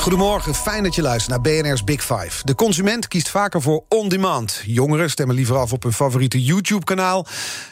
Goedemorgen, fijn dat je luistert naar BNR's Big Five. De consument kiest vaker voor on-demand. Jongeren stemmen liever af op hun favoriete YouTube-kanaal.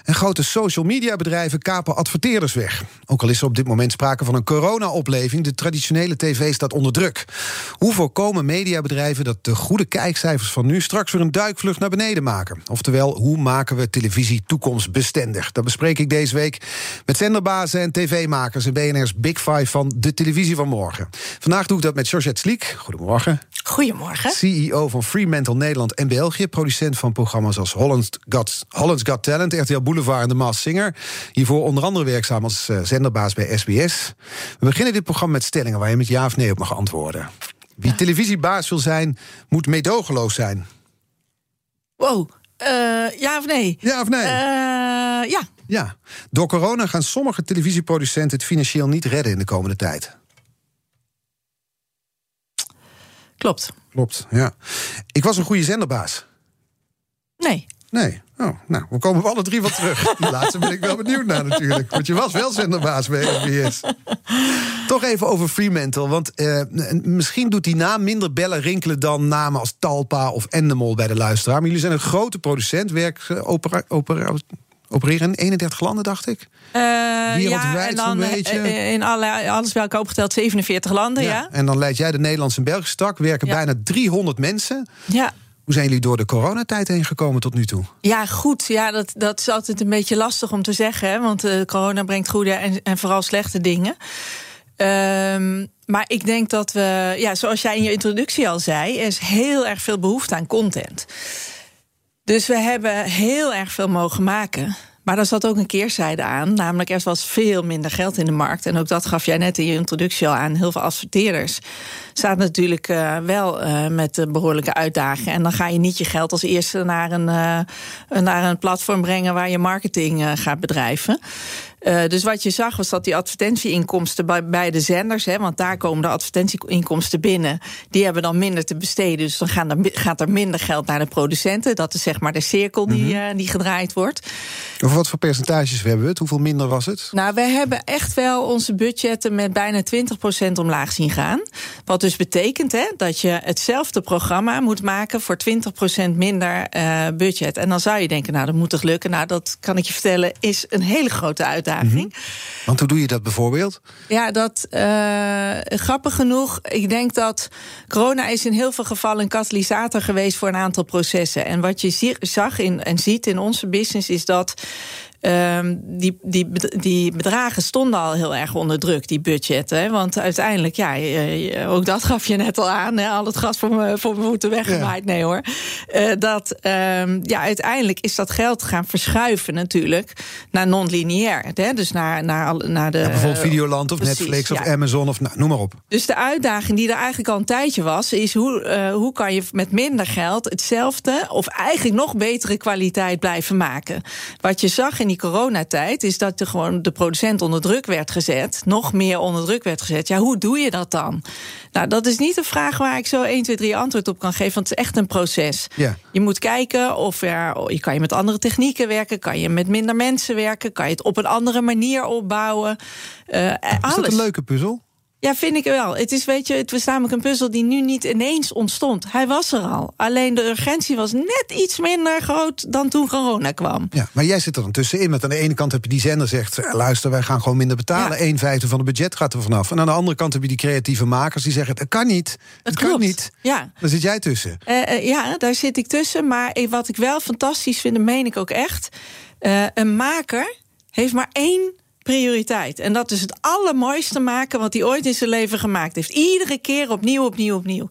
En grote social media-bedrijven kapen adverteerders weg. Ook al is er op dit moment sprake van een corona-opleving... de traditionele tv staat onder druk. Hoe voorkomen mediabedrijven dat de goede kijkcijfers van nu... straks weer een duikvlucht naar beneden maken? Oftewel, hoe maken we televisie toekomstbestendig? Dat bespreek ik deze week met zenderbazen en tv-makers... in BNR's Big Five van de televisie van morgen. Vandaag doe ik dat met Georgette Sliek. Goedemorgen. Goedemorgen. CEO van Fremantle Nederland en België. Producent van programma's als Holland's Got, Holland's Got Talent, RTL Boulevard en The Masked Singer. Hiervoor onder andere werkzaam als uh, zenderbaas bij SBS. We beginnen dit programma met stellingen waar je met ja of nee op mag antwoorden. Wie ja. televisiebaas wil zijn, moet meedogenloos zijn. Wow. Uh, ja of nee? Ja of nee? Uh, ja. Ja. Door corona gaan sommige televisieproducenten het financieel niet redden in de komende tijd. Klopt. Klopt, ja. Ik was een goede zenderbaas. Nee. Nee. Oh, nou, we komen alle drie wat terug. Die laatste ben ik wel benieuwd naar natuurlijk. Want je was wel zenderbaas bij SBS. Toch even over Fremantle. Want uh, misschien doet die naam minder bellen rinkelen... dan namen als Talpa of Endemol bij de luisteraar. Maar jullie zijn een grote producent. Werk, uh, opera, opera, opereren in 31 landen, dacht ik. Uh, ja, en dan in alle, alles bij elkaar opgeteld 47 landen, ja. ja. En dan leid jij de Nederlandse en Belgische tak. Werken ja. bijna 300 mensen. Ja. Hoe zijn jullie door de coronatijd heen gekomen tot nu toe? Ja, goed. Ja, dat, dat is altijd een beetje lastig om te zeggen. Hè, want uh, corona brengt goede en, en vooral slechte dingen. Um, maar ik denk dat we, ja, zoals jij in je introductie al zei, er is heel erg veel behoefte aan content. Dus we hebben heel erg veel mogen maken. Maar daar zat ook een keerzijde aan. Namelijk, er was veel minder geld in de markt. En ook dat gaf jij net in je introductie al aan. Heel veel adverteerders staat natuurlijk uh, wel uh, met behoorlijke uitdagingen. En dan ga je niet je geld als eerste naar een, uh, naar een platform brengen waar je marketing gaat bedrijven. Uh, dus wat je zag was dat die advertentieinkomsten bij, bij de zenders, hè, want daar komen de advertentieinkomsten binnen, die hebben dan minder te besteden. Dus dan gaan er, gaat er minder geld naar de producenten. Dat is zeg maar de cirkel die, mm -hmm. uh, die gedraaid wordt. Over wat voor percentages hebben we het? Hoeveel minder was het? Nou, we hebben echt wel onze budgetten met bijna 20% omlaag zien gaan. Wat dus betekent hè, dat je hetzelfde programma moet maken voor 20% minder uh, budget. En dan zou je denken, nou, dat moet toch lukken? Nou, dat kan ik je vertellen, is een hele grote uitdaging. Mm -hmm. Want hoe doe je dat bijvoorbeeld? Ja, dat uh, grappig genoeg. Ik denk dat corona is in heel veel gevallen een katalysator geweest voor een aantal processen. En wat je zag in, en ziet in onze business is dat. Um, die, die, die bedragen stonden al heel erg onder druk, die budgetten. Want uiteindelijk, ja, ook dat gaf je net al aan. Hè, al het gas voor mijn voor voeten weggewaaid. Ja. Nee hoor. Uh, dat, um, ja, uiteindelijk is dat geld gaan verschuiven natuurlijk naar non-lineair. Dus naar, naar, naar de. Ja, bijvoorbeeld Videoland of precies, Netflix of ja. Amazon of nou, noem maar op. Dus de uitdaging die er eigenlijk al een tijdje was, is hoe, uh, hoe kan je met minder geld hetzelfde of eigenlijk nog betere kwaliteit blijven maken. Wat je zag in die coronatijd is dat de, gewoon de producent onder druk werd gezet. Nog meer onder druk werd gezet. Ja, hoe doe je dat dan? Nou, dat is niet een vraag waar ik zo 1, 2, 3 antwoord op kan geven. Want het is echt een proces. Ja. Je moet kijken of er. Je kan je met andere technieken werken. Kan je met minder mensen werken? Kan je het op een andere manier opbouwen? Uh, is alles. dat een leuke puzzel? Ja, vind ik wel. Het is, weet je, het was namelijk een puzzel die nu niet ineens ontstond. Hij was er al. Alleen de urgentie was net iets minder groot dan toen corona kwam. Ja, maar jij zit er dan tussenin. Met aan de ene kant heb je die zender zegt... luister, wij gaan gewoon minder betalen. Ja. Een vijfde van het budget gaat er vanaf. En aan de andere kant heb je die creatieve makers die zeggen... het kan niet, het kan niet. Ja. Daar zit jij tussen. Uh, uh, ja, daar zit ik tussen. Maar wat ik wel fantastisch vind, en meen ik ook echt... Uh, een maker heeft maar één prioriteit. En dat is het allermooiste maken wat hij ooit in zijn leven gemaakt heeft. Iedere keer opnieuw, opnieuw, opnieuw.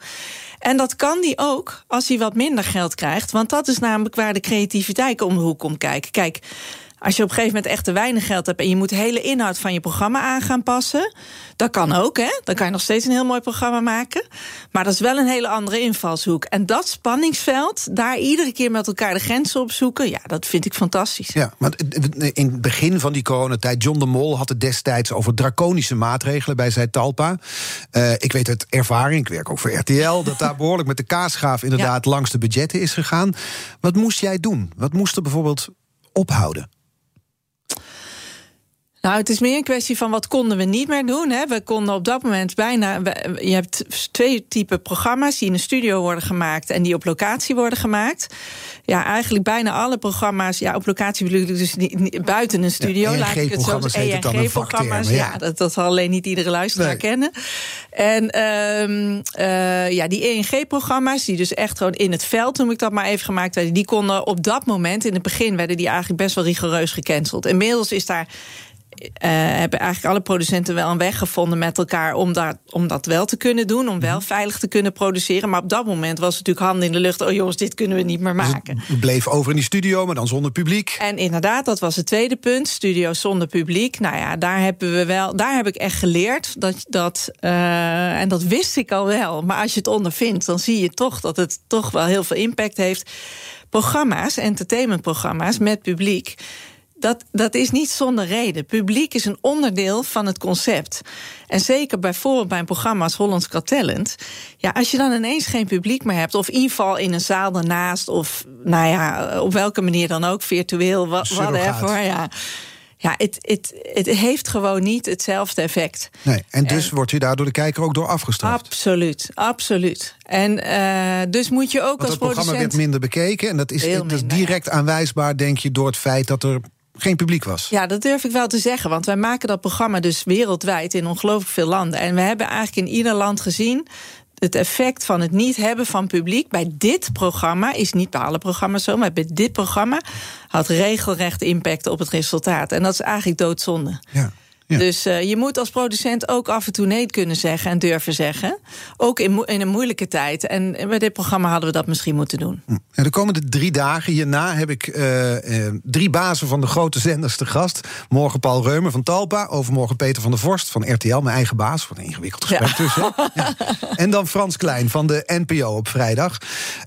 En dat kan die ook als hij wat minder geld krijgt. Want dat is namelijk waar de creativiteit om de hoek komt kijken. Kijk, Als je op een gegeven moment echt te weinig geld hebt en je moet de hele inhoud van je programma aan gaan passen, dat kan ook, hè? Dan kan je nog steeds een heel mooi programma maken. Maar dat is wel een hele andere invalshoek. En dat spanningsveld, daar iedere keer met elkaar de grenzen op zoeken, ja, dat vind ik fantastisch. Ja, maar in het begin van die coronatijd, John de Mol had het destijds over draconische maatregelen bij zijn Talpa. Uh, ik weet uit ervaring, ik werk ook voor RTL, dat daar behoorlijk met de kaasgraaf inderdaad langs de budgetten is gegaan. Wat moest jij doen? Wat moest er bijvoorbeeld ophouden? Nou, het is meer een kwestie van wat konden we niet meer doen. Hè? We konden op dat moment bijna. Je hebt twee typen programma's die in een studio worden gemaakt en die op locatie worden gemaakt. Ja, eigenlijk bijna alle programma's. Ja, op locatie bedoel ik dus niet, buiten een studio. Ja, laat ik het zo. ENG-programma's. Ja. ja, dat, dat zal alleen niet iedere luisteraar kennen. En um, uh, ja, die ENG-programma's, die dus echt gewoon in het veld, noem ik dat maar even gemaakt werden, die konden op dat moment, in het begin, werden die eigenlijk best wel rigoureus gecanceld. Inmiddels is daar hebben eigenlijk alle producenten wel een weg gevonden met elkaar om dat, om dat wel te kunnen doen, om wel mhm. veilig te kunnen produceren. Maar op dat moment was het natuurlijk handen in de lucht. Oh jongens, dit kunnen we niet meer dus maken. het bleef over in die studio, maar dan zonder publiek. En inderdaad, dat was het tweede punt. Studio zonder publiek. Nou ja, daar hebben we wel. Daar heb ik echt geleerd dat dat. Uh, en dat wist ik al wel. Maar als je het ondervindt, dan zie je toch dat het toch wel heel veel impact heeft. Programma's, entertainmentprogramma's met publiek dat, dat is niet zonder reden. Publiek is een onderdeel van het concept. En zeker bijvoorbeeld bij een programma als Hollands Got Talent. Ja, als je dan ineens geen publiek meer hebt, of inval in een zaal daarnaast, of nou ja, op welke manier dan ook, virtueel, whatever. Ja. Ja, het, het, het heeft gewoon niet hetzelfde effect. Nee, en dus wordt u daar door de kijker ook door afgestraft? Absoluut, absoluut. En uh, dus moet je ook Want als het programma werd minder bekeken. En dat is, dat is direct aanwijsbaar, denk je, door het feit dat er geen publiek was. Ja, dat durf ik wel te zeggen. Want wij maken dat programma dus wereldwijd in ongelooflijk veel landen. En we hebben eigenlijk in ieder land gezien het effect van het niet hebben van publiek bij dit programma is niet bij alle programma's zo, maar bij dit programma had regelrecht impact op het resultaat. En dat is eigenlijk doodzonde. Ja. Dus uh, je moet als producent ook af en toe nee kunnen zeggen en durven zeggen. Ook in, in een moeilijke tijd. En bij dit programma hadden we dat misschien moeten doen. Hm. Ja, de komende drie dagen hierna heb ik uh, uh, drie bazen van de grote zenders te gast. Morgen Paul Reumer van Talpa. Overmorgen Peter van der Vorst van RTL, mijn eigen baas. Wat een ingewikkeld gesprek ja. tussen. Ja. En dan Frans Klein van de NPO op vrijdag.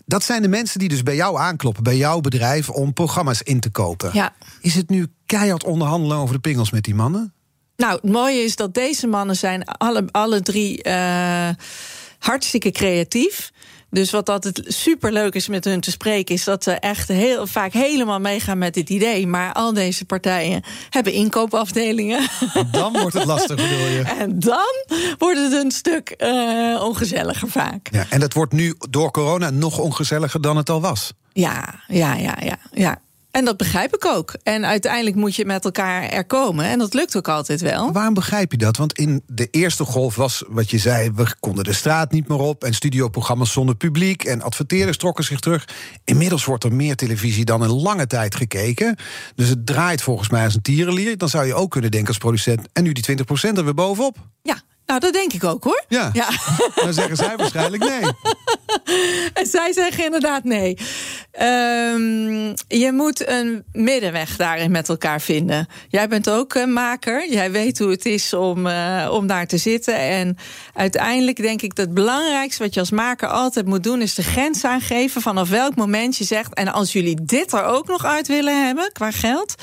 Dat zijn de mensen die dus bij jou aankloppen, bij jouw bedrijf, om programma's in te kopen. Is het nu keihard onderhandelen over de pingels met die mannen? Nou, het mooie is dat deze mannen zijn alle, alle drie uh, hartstikke creatief. Dus wat altijd super leuk is met hun te spreken, is dat ze echt heel vaak helemaal meegaan met dit idee. Maar al deze partijen hebben inkoopafdelingen. Dan wordt het lastig, bedoel je? En dan wordt het een stuk uh, ongezelliger vaak. Ja, en dat wordt nu door corona nog ongezelliger dan het al was. Ja, ja, ja, ja. ja. En dat begrijp ik ook. En uiteindelijk moet je met elkaar er komen. En dat lukt ook altijd wel. Waarom begrijp je dat? Want in de eerste golf was wat je zei: we konden de straat niet meer op. En studioprogramma's zonder publiek. En adverteerders trokken zich terug. Inmiddels wordt er meer televisie dan in lange tijd gekeken. Dus het draait volgens mij als een tierenlier. Dan zou je ook kunnen denken als producent. En nu die 20% er weer bovenop. Ja, nou, dat denk ik ook hoor. Ja. ja. Dan zeggen zij waarschijnlijk nee. En zij zeggen inderdaad nee. Um, je moet een middenweg daarin met elkaar vinden. Jij bent ook een maker. Jij weet hoe het is om, uh, om daar te zitten. En uiteindelijk denk ik dat het belangrijkste wat je als maker altijd moet doen, is de grens aangeven vanaf welk moment je zegt. En als jullie dit er ook nog uit willen hebben qua geld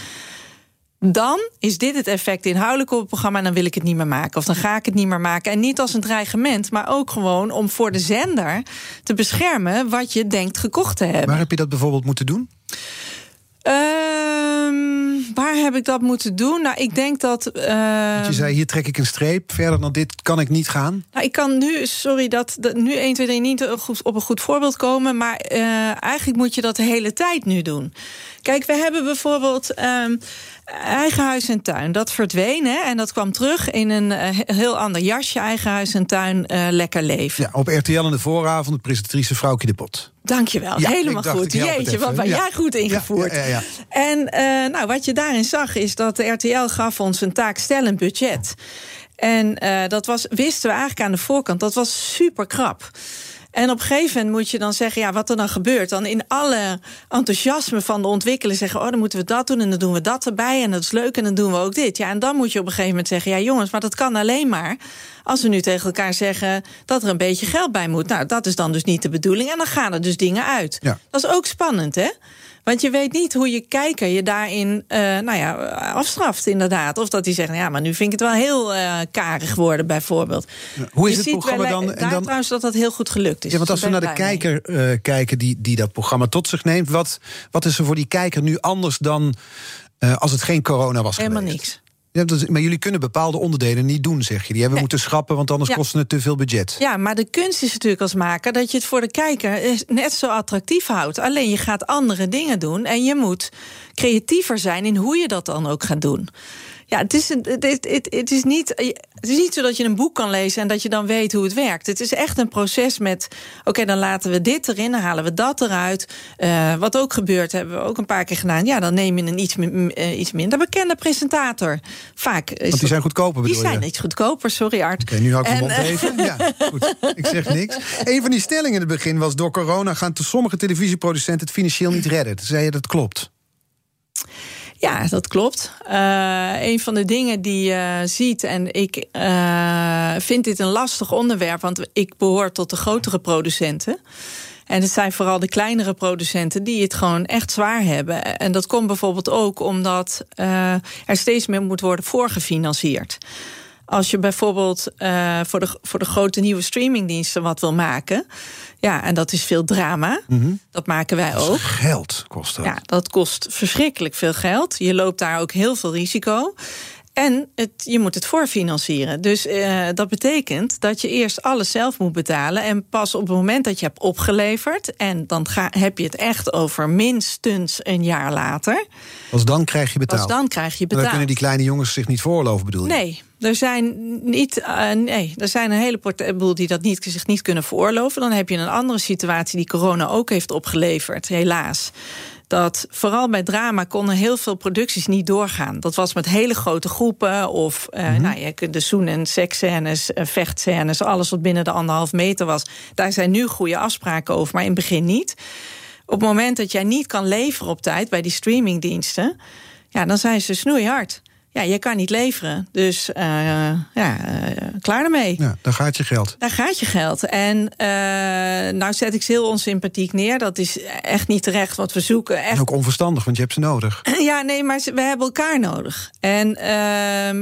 dan is dit het effect inhoudelijk op het programma en dan wil ik het niet meer maken. Of dan ga ik het niet meer maken. En niet als een dreigement, maar ook gewoon om voor de zender te beschermen wat je denkt gekocht te hebben. Waar heb je dat bijvoorbeeld moeten doen? Um, waar heb ik dat moeten doen? Nou, ik denk dat. Uh, je zei: hier trek ik een streep. Verder dan dit kan ik niet gaan. Nou, ik kan nu, sorry, dat, dat nu 1, 2, 3 niet op een goed voorbeeld komen. Maar uh, eigenlijk moet je dat de hele tijd nu doen. Kijk, we hebben bijvoorbeeld. Um, Eigen huis en tuin, dat verdween. Hè, en dat kwam terug in een uh, heel ander jasje. Eigen huis en tuin, uh, lekker leven. Ja, op RTL in de vooravond, de presentatrice Vrouwtje de Pot. Dankjewel, ja, helemaal goed. Jeetje, wat ben ja. jij goed ingevoerd. Ja, en uh, nou, wat je daarin zag is dat de RTL gaf ons een taak, stel een budget. En dat was, wisten we eigenlijk aan de voorkant, dat was super krap. En op een gegeven moment moet je dan zeggen, ja, wat er dan gebeurt. Dan in alle enthousiasme van de ontwikkelen zeggen, oh, dan moeten we dat doen en dan doen we dat erbij en dat is leuk en dan doen we ook dit. Ja, en dan moet je op een gegeven moment zeggen, ja, jongens, maar dat kan alleen maar als we nu tegen elkaar zeggen dat er een beetje geld bij moet. Nou, dat is dan dus niet de bedoeling en dan gaan er dus dingen uit. Ja. Dat is ook spannend, hè? Want je weet niet hoe je kijker je daarin uh, nou ja, afstraft, inderdaad. Of dat hij zegt, ja, maar nu vind ik het wel heel uh, karig worden, bijvoorbeeld. Hoe is je het programma wel, dan? En dan trouwens dat dat heel goed gelukt is. Ja, want als we naar de kijker uh, kijken die, die dat programma tot zich neemt, wat, wat is er voor die kijker nu anders dan als het geen corona was Helemaal geweest? niks. Ja, dat, maar jullie kunnen bepaalde onderdelen niet doen, zeg je. Die hebben we moeten schrappen, want anders Ja. kost het te veel budget. Ja, maar de kunst is natuurlijk als maker dat je het voor de kijker net zo attractief houdt. Alleen je gaat andere dingen doen en je moet creatiever zijn in hoe je dat dan ook gaat doen. Ja, het is, een- het, het, is niet, het is niet zo dat je een boek kan lezen en dat je dan weet hoe het werkt. Het is echt een proces met: oké, dan laten we dit erin, dan halen we dat eruit. Eh, wat ook gebeurt, hebben we ook een paar keer gedaan. Ja, dan neem je een iets, eh, iets minder bekende presentator. Vaak. Is Want die zijn goedkoper, Die bedoel je? zijn iets goedkoper, sorry Art. Oké, nu hou ik mond eh, even. Ja, goed. Ik zeg niks. Een van die stellingen in het begin was... door corona gaan te sommige televisieproducenten het financieel niet redden. Toen zei je dat klopt. Ja, dat klopt. Eh, een van de dingen die je ziet, en ik eh, vind dit een lastig onderwerp, want ik behoor tot de grotere producenten. En het zijn vooral de kleinere producenten die het gewoon echt zwaar hebben. En dat komt bijvoorbeeld ook omdat eh, er steeds meer moet worden voorgefinancierd. Als je bijvoorbeeld voor, de, voor de grote nieuwe streamingdiensten wat wil maken. Ja, en dat is veel drama. Dat maken wij ook. Geld kost dat. Ja, dat kost verschrikkelijk veel geld. Je loopt daar ook heel veel risico. En het, je moet het voorfinancieren. Dus eh, dat betekent dat je eerst alles zelf moet betalen. En pas op het moment dat je hebt opgeleverd. En dan ga, heb je het echt over minstens een jaar later. Als dan krijg je betaald. dan krijg je Maar dan betaald. kunnen die kleine jongens zich niet voorloven, bedoel je? Nee, er zijn, niet, eh, nee, er zijn een hele boel die dat niet, zich niet kunnen veroorloven. Dan heb je een andere situatie die corona ook heeft opgeleverd, helaas. Dat vooral bij drama konden heel veel producties niet doorgaan. Dat was met hele grote groepen of eh, nou, je de zoen- en seksscènes, eh, vechtscènes, alles wat binnen de anderhalf meter was. Daar zijn nu goede afspraken over, maar in het begin niet. Op het moment dat jij niet kan leveren op tijd bij die streamingdiensten, ja, dan zijn ze snoeihard. Ja, je kan niet leveren. Dus eh, ja, eh, klaar ermee. Ja, dan gaat je geld. Daar gaat je geld. En eh, nou zet ik ze heel onsympathiek neer. Dat is echt niet terecht wat we zoeken. En Echt ook onverstandig, want je hebt ze nodig. ja, nee, maar we hebben elkaar nodig. En,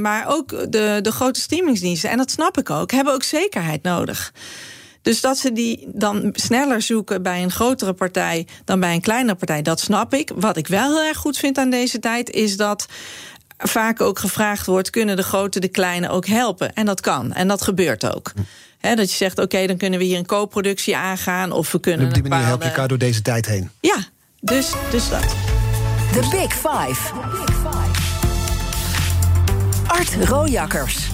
maar ook de, de grote streamingsdiensten, en dat snap ik ook, hebben ook zekerheid nodig. Dus dat ze die dan sneller zoeken bij een grotere partij dan bij een kleinere partij, dat snap ik. Wat ik wel heel erg goed vind aan deze tijd, is dat vaak ook gevraagd wordt: kunnen de grote de kleine ook helpen? En dat kan. En dat gebeurt ook. Hè, dat je zegt: oké, dan kunnen we hier een co-productie aangaan. Of we kunnen. En op die een manier help je elkaar door deze tijd heen. Ja, dus, dus dat. The Big Five. Art Rojakkers.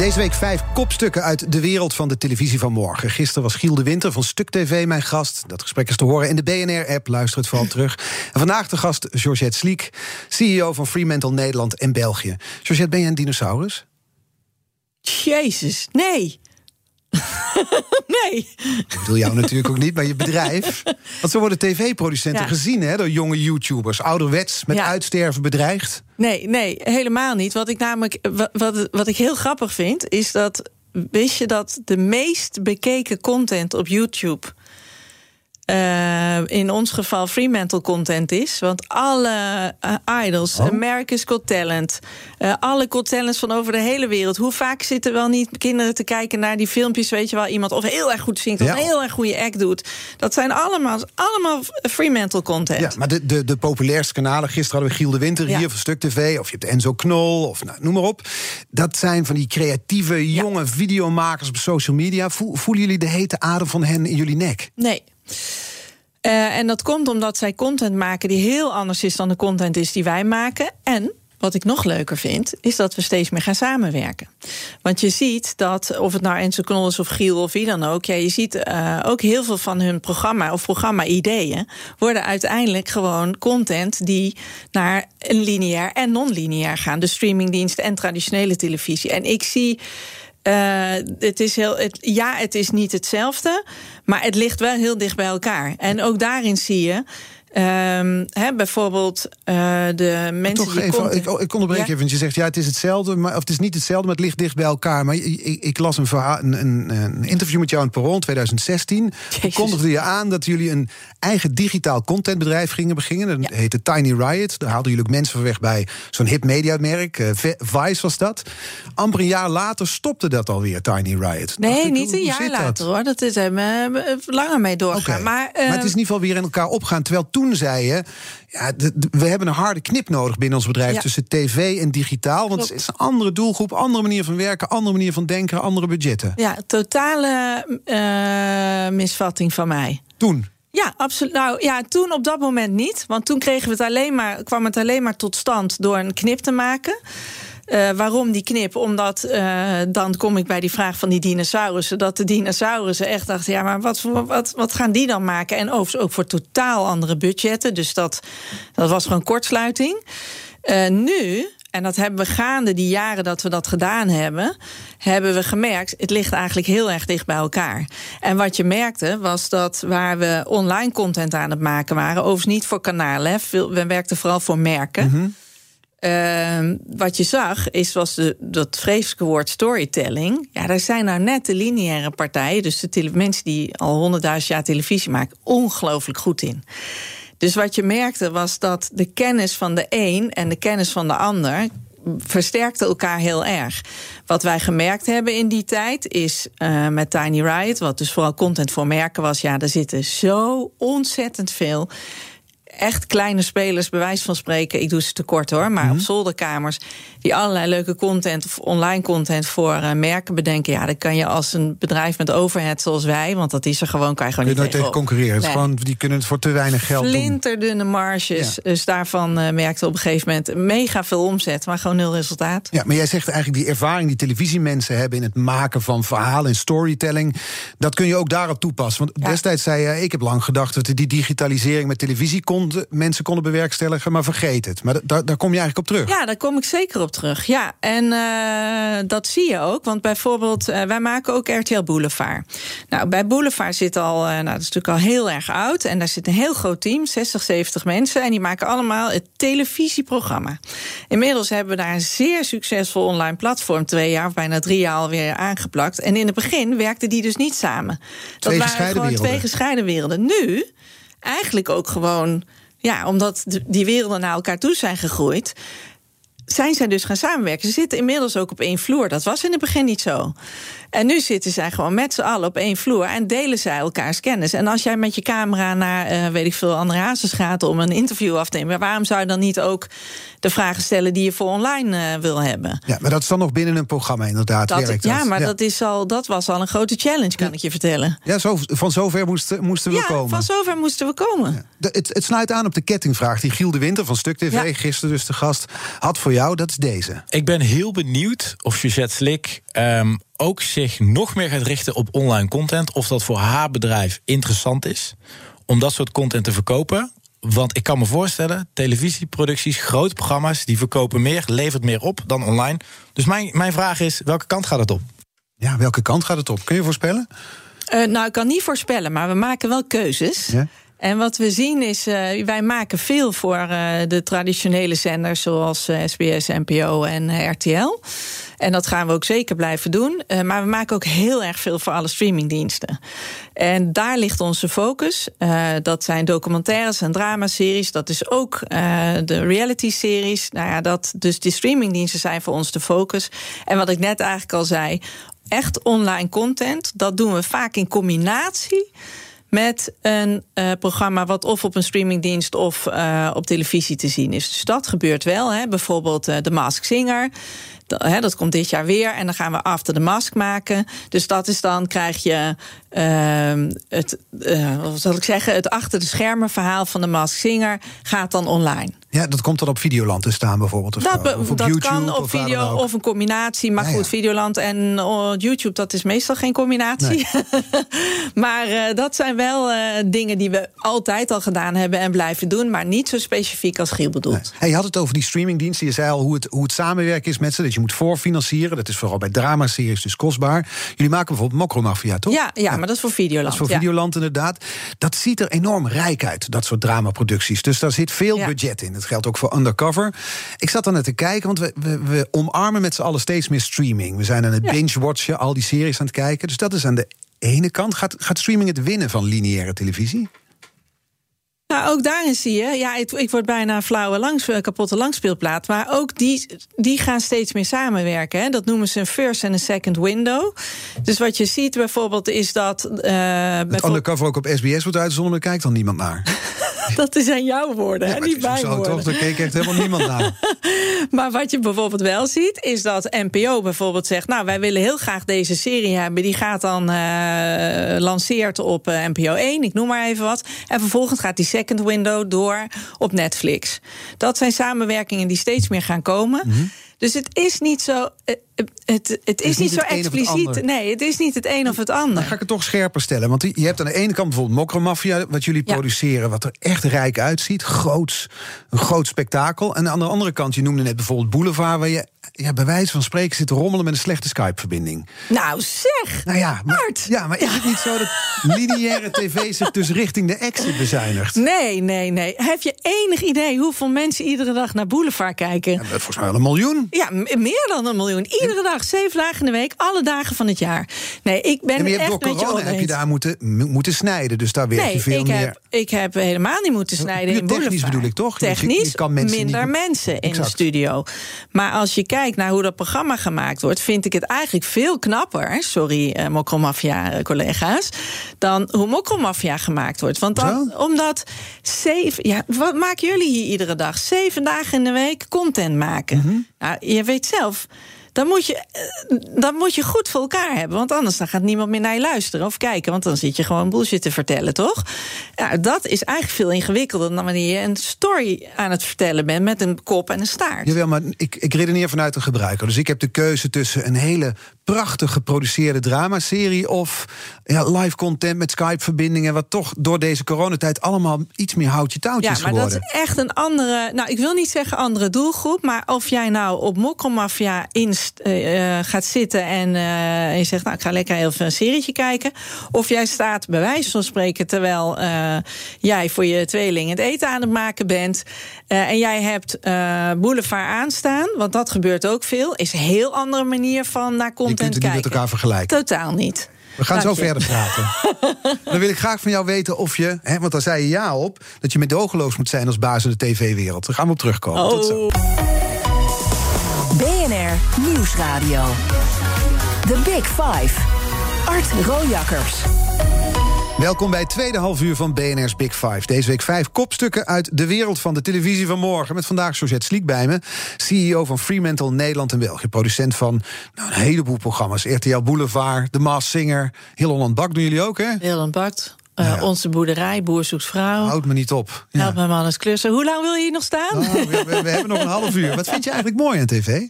Deze week vijf kopstukken uit de wereld van de televisie van morgen. Gisteren was Giel de Winter van Stuk TV mijn gast. Dat gesprek is te horen in de BNR-app. Luister het vooral terug. En vandaag de gast Georgette Sliek, CEO van Fremantle Nederland en België. Georgette, ben je een dinosaurus? Jezus, nee. nee. Ik bedoel jou natuurlijk ook niet, maar je bedrijf. Want zo worden tv-producenten Ja. gezien hè, door jonge YouTubers. Ouderwets, met Ja. uitsterven bedreigd. Nee, nee, helemaal niet. Wat ik namelijk, wa- wat, wat ik heel grappig vind, is dat. Wist je dat de meest bekeken content op YouTube. eh, in ons geval Fremantle content is. Want alle eh, idols, Oh. America's Got Talent, eh, alle Got Talents van over de hele wereld. Hoe vaak zitten wel niet kinderen te kijken naar die filmpjes, weet je wel, iemand of heel erg goed zingt of Ja. een heel erg goede act doet. Dat zijn allemaal, allemaal Fremantle content. Ja, maar de, de, de populairste kanalen, gisteren hadden we Giel de Winter Ja. hier van Stuk TV, of je hebt Enzo Knol, of nou, noem maar op. Dat zijn van die creatieve, jonge videomakers op social media. Voel- voelen jullie de hete adem van hen in jullie nek? Nee. Eh, en dat komt omdat zij content maken die heel anders is dan de content is die wij maken. En wat ik nog leuker vind, is dat we steeds meer gaan samenwerken. Want je ziet dat, of het nou Enzo Knol is of Giel of wie dan ook, ja, je ziet eh, ook heel veel van hun programma of programma-ideeën worden uiteindelijk gewoon content die naar een lineair en non-lineair gaan. De streamingdiensten en traditionele televisie. En ik zie Uh, het is heel, het, ja, het is niet hetzelfde, maar het ligt wel heel dicht bij elkaar. En ook daarin zie je Um, bijvoorbeeld uh, de mensen Toch die even, ik, ik onderbreek ja? even, want je zegt ja, het is hetzelfde, maar, of het is niet hetzelfde, maar het ligt dicht bij elkaar. Maar ik, ik las een, verhaal, een, een, een, interview met jou in Perron 2016. Toen kondigde je aan dat jullie een eigen digitaal contentbedrijf gingen beginnen. Dat ja. heette Tiny Riot. Daar haalden jullie ook mensen van weg bij zo'n hip mediamerk. Uh, Vice was dat. Amper een jaar later stopte dat alweer, Tiny Riot. Nee, niet een jaar later hoor. Dat is er uh, langer mee doorgaan. Okay. Maar, maar, het is in ieder geval weer in elkaar opgaan. Terwijl toen zei je, ja, we hebben een harde knip nodig binnen ons bedrijf ja. tussen tv en digitaal. Want Klopt. het is een andere doelgroep, andere manier van werken, andere manier van denken, andere budgetten. Ja, totale uh, misvatting van mij. Toen? Ja, absoluut. Nou ja, toen op dat moment niet. Want toen kregen we het alleen maar, kwam het alleen maar tot stand door een knip te maken. Uh, waarom die knip? Omdat uh, dan kom ik bij die vraag van die dinosaurussen. Dat de dinosaurussen echt dachten: ja, maar wat, wat, wat gaan die dan maken? En overigens ook voor totaal andere budgetten. Dus dat, dat was gewoon kortsluiting. Uh, nu. En dat hebben we gaande die jaren dat we dat gedaan hebben, hebben we gemerkt, het ligt eigenlijk heel erg dicht bij elkaar. En wat je merkte was dat waar we online content aan het maken waren, overigens niet voor kanalen, we werkten vooral voor merken. -hmm. Uh, wat je zag, is, was de, dat vreselijke woord storytelling. Ja, daar zijn nou net de lineaire partijen, dus de mensen die al honderdduizend jaar televisie maken, ongelooflijk goed in. Dus wat je merkte was dat de kennis van de een en de kennis van de ander versterkte elkaar heel erg. Wat wij gemerkt hebben in die tijd is uh, met Tiny Riot, wat dus vooral content voor merken was, ja, er zitten zo ontzettend veel echt kleine spelers, bij wijze van spreken, ik doe ze tekort hoor, maar mm -hmm. op zolderkamers, die allerlei leuke content of online content voor uh, merken bedenken. Ja, dat kan je als een bedrijf met overhead zoals wij, want dat is er gewoon, kan je gewoon kun je niet nooit tegen concurreren. Nee. Gewoon, die kunnen het voor te weinig geld Flinterdunne marges. Ja. Dus daarvan uh, merkte op een gegeven moment mega veel omzet, maar gewoon nul resultaat. Ja, maar jij zegt eigenlijk die ervaring die televisiemensen hebben in het maken van verhalen en storytelling, dat kun je ook daarop toepassen. Want ja. destijds zei je, ik heb lang gedacht dat die digitalisering met televisie mensen konden bewerkstelligen, maar vergeet het. Maar daar, daar kom je eigenlijk op terug. Ja, daar kom ik zeker op terug. Ja, en uh, dat zie je ook. Want bijvoorbeeld, uh, wij maken ook RTL Boulevard. Nou, bij Boulevard zit al, uh, nou, dat is natuurlijk al heel erg oud. En daar zit een heel groot team, 60, 70 mensen. En die maken allemaal het televisieprogramma. Inmiddels hebben we daar een zeer succesvol online platform, twee jaar of bijna drie jaar alweer aangeplakt. En in het begin werkten die dus niet samen. Twee dat waren gewoon werelden. twee gescheiden werelden. Nu eigenlijk ook gewoon, ja, omdat die werelden naar elkaar toe zijn gegroeid, zijn zij dus gaan samenwerken. Ze zitten inmiddels ook op één vloer. Dat was in het begin niet zo. En nu zitten zij gewoon met z'n allen op één vloer en delen zij elkaars kennis. En als jij met je camera naar, uh, weet ik veel, andere hazes gaat om een interview af te nemen, waarom zou je dan niet ook de vragen stellen die je voor online uh, wil hebben? Ja, maar dat is dan nog binnen een programma inderdaad. Dat, werkt ja, dat. maar Dat, is al, dat was al een grote challenge, kan ja. ik je vertellen. Ja, zo, van zover moesten, moesten we ja, komen. Van zover moesten we komen. Ja. De, het, het, sluit aan op de kettingvraag die Giel de Winter van Stuk TV, ja. gisteren dus de gast, had voor jou. Dat is deze. Ik ben heel benieuwd of Suzette Slik um, ook zich nog meer gaat richten op online content. Of dat voor haar bedrijf interessant is om dat soort content te verkopen. Want ik kan me voorstellen, televisieproducties, grote programma's, die verkopen meer, levert meer op dan online. Dus mijn, mijn vraag is: welke kant gaat het op? Ja, welke kant gaat het op? Kun je voorspellen? Uh, nou, ik kan niet voorspellen, maar we maken wel keuzes. Ja? En wat we zien is, uh, wij maken veel voor uh, de traditionele zenders zoals uh, SBS, NPO en RTL. En dat gaan we ook zeker blijven doen. maar we maken ook heel erg veel voor alle streamingdiensten. En daar ligt onze focus. dat zijn documentaires en dramaseries. Dat is ook de reality-series. Nou ja, dat, dus die streamingdiensten zijn voor ons de focus. En wat ik net eigenlijk al zei, echt online content, dat doen we vaak in combinatie met een uh, programma wat of op een streamingdienst of uh, op televisie te zien is. Dus dat gebeurt wel. Hè. Bijvoorbeeld uh, The Mask Singer. Dat, hè, dat komt dit jaar weer. En dan gaan we After the Mask maken. Dus dat is dan, krijg je het, wat zal ik zeggen, het achter de schermen verhaal van The Mask Singer gaat dan online. Ja, dat komt dan op Videoland te staan bijvoorbeeld. Of, Dat, of op dat YouTube, kan op of video of een combinatie. Maar Ja, goed, ja. Videoland en oh, YouTube, dat is meestal geen combinatie. maar eh, dat zijn wel eh, dingen die we altijd al gedaan hebben en blijven doen. Maar niet zo specifiek als Giel bedoelt. Hey, je had het over die streamingdiensten. Je zei al hoe het, hoe het samenwerken is met ze. Dat je moet voorfinancieren. Dat is vooral bij dramaseries dus kostbaar. Jullie maken bijvoorbeeld Mokromafia, toch? Ja, ja, maar dat is voor Videoland. Dat is voor ja. Videoland inderdaad. Dat ziet er enorm rijk uit, dat soort dramaproducties. Dus daar zit veel Ja. budget in. Dat geldt ook voor Undercover. Ik zat dan net te kijken, want we, we, we omarmen met z'n allen steeds meer streaming. We zijn aan het Ja. binge-watchen, al die series aan het kijken. Dus dat is aan de ene kant. Gaat, gaat streaming het winnen van lineaire televisie? Nou, ook daarin zie je, ja, ik, ik word bijna een flauwe langs, eh, kapotte langspeelplaat. Maar ook die, die gaan steeds meer samenwerken. Hè. Dat noemen ze een first en een second window. Dus wat je ziet bijvoorbeeld is dat. eh, Het Undercover ook op SBS wordt uitgezonden, daar kijkt dan niemand naar. dat zijn jouw woorden, hè, maar niet mijn zo, woorden. toch? Daar keek echt helemaal niemand naar. Maar wat je bijvoorbeeld wel ziet, is dat NPO bijvoorbeeld zegt: Nou, wij willen heel graag deze serie hebben. Die gaat dan eh lanceert op NPO 1, ik noem maar even wat. En vervolgens gaat die second window door op Netflix. Dat zijn samenwerkingen die steeds meer gaan komen. Dus het is niet zo. Het, het, is, niet, niet zo expliciet. Nee, het is niet het een of het ander. Dan ga ik het toch scherper stellen. Want je hebt aan de ene kant bijvoorbeeld Mokromafia, wat jullie Ja. produceren, wat er echt rijk uitziet. Groots, een groot spektakel. En aan de andere kant, je noemde net bijvoorbeeld Boulevard, waar je ja, bij wijze van spreken zit te rommelen met een slechte Skype-verbinding. Nou, zeg! Nou ja, maar, Art. ja, maar is het niet zo dat lineaire tv zich dus richting de exit bezuinigt? Nee, nee, nee. Heb je enig idee hoeveel mensen iedere dag naar Boulevard kijken? Ja, volgens mij wel een miljoen. Ja, meer dan een miljoen. Iedere dag, zeven dagen in de week, alle dagen van het jaar. Nee, ik ben En je echt door je corona heb je daar moeten, moeten snijden. Dus daar werk Nee, je veel ik meer. heb, ik heb helemaal niet moeten snijden in technisch bedoel ik, toch? Want je- je Technisch kan mensen minder niet- mensen in Exact. de studio. Maar als je kijkt naar hoe dat programma gemaakt wordt... vind ik het eigenlijk veel knapper... sorry, eh Mokromafia-collega's... dan hoe Mokromafia gemaakt wordt. Want dan, omdat zeven... Ja, wat maken jullie hier iedere dag? Zeven dagen in de week content maken. Mhm. nou, je weet zelf... Dan moet, je, eh, dan moet je goed voor elkaar hebben. Want anders dan gaat niemand meer naar je luisteren of kijken. Want dan zit je gewoon bullshit te vertellen, toch? Ja, dat is eigenlijk veel ingewikkelder dan wanneer je een story aan het vertellen bent met een kop en een staart. Jawel, maar ik, ik redeneer vanuit de gebruiker. Dus ik heb de keuze tussen een hele prachtig geproduceerde dramaserie... of ja, live content met Skype-verbindingen... wat toch door deze coronatijd allemaal iets meer houtje touwtje Ja, maar geworden. dat is echt een andere. Nou, ik wil niet zeggen andere doelgroep. Maar of jij nou op Mokromafia inst, eh, eh, gaat zitten en eh, je zegt, nou, ik ga lekker even een serietje kijken. Of jij staat bij wijze van spreken terwijl jij voor je tweeling het eten aan het maken bent. en jij hebt Boulevard aanstaan, want dat gebeurt ook veel. Is een heel andere manier van naar Content kunt het niet kijken. met elkaar vergelijken. Totaal niet. We gaan Dank zo je. verder praten. Dan wil ik graag van jou weten of je, hè, want daar zei je ja op... dat je medogeloos moet zijn als baas in de tv-wereld. Daar gaan we op terugkomen. Tot zo. Oh. BNR Nieuwsradio. The Big Five. Art Rojakkers. Welkom bij het tweede half uur van BNR's Big Five. Deze week vijf kopstukken uit de wereld van de televisie van morgen. Met vandaag Georgette Sliek bij me, CEO van Fremantle Nederland en België. Producent van nou, een heleboel programma's. RTL Boulevard, The Masked Singer, Heel Holland Bak doen jullie ook, hè? Willem Bart, eh, Ja. Onze boerderij, Boer zoekt vrouw. Houd me niet op. Ja. Help mijn man eens klussen. Hoe lang wil je hier nog staan? Oh, we, we- we hebben nog een half uur. Wat vind je eigenlijk mooi aan tv?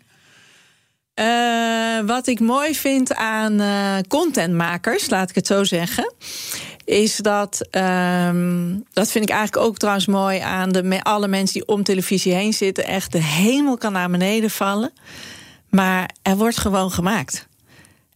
Eh, wat ik mooi vind aan eh, contentmakers, laat ik het zo zeggen. Is dat, ehm, dat vind ik eigenlijk ook trouwens mooi aan de, alle mensen die om televisie heen zitten. Echt, de hemel kan naar beneden vallen. Maar er wordt gewoon gemaakt.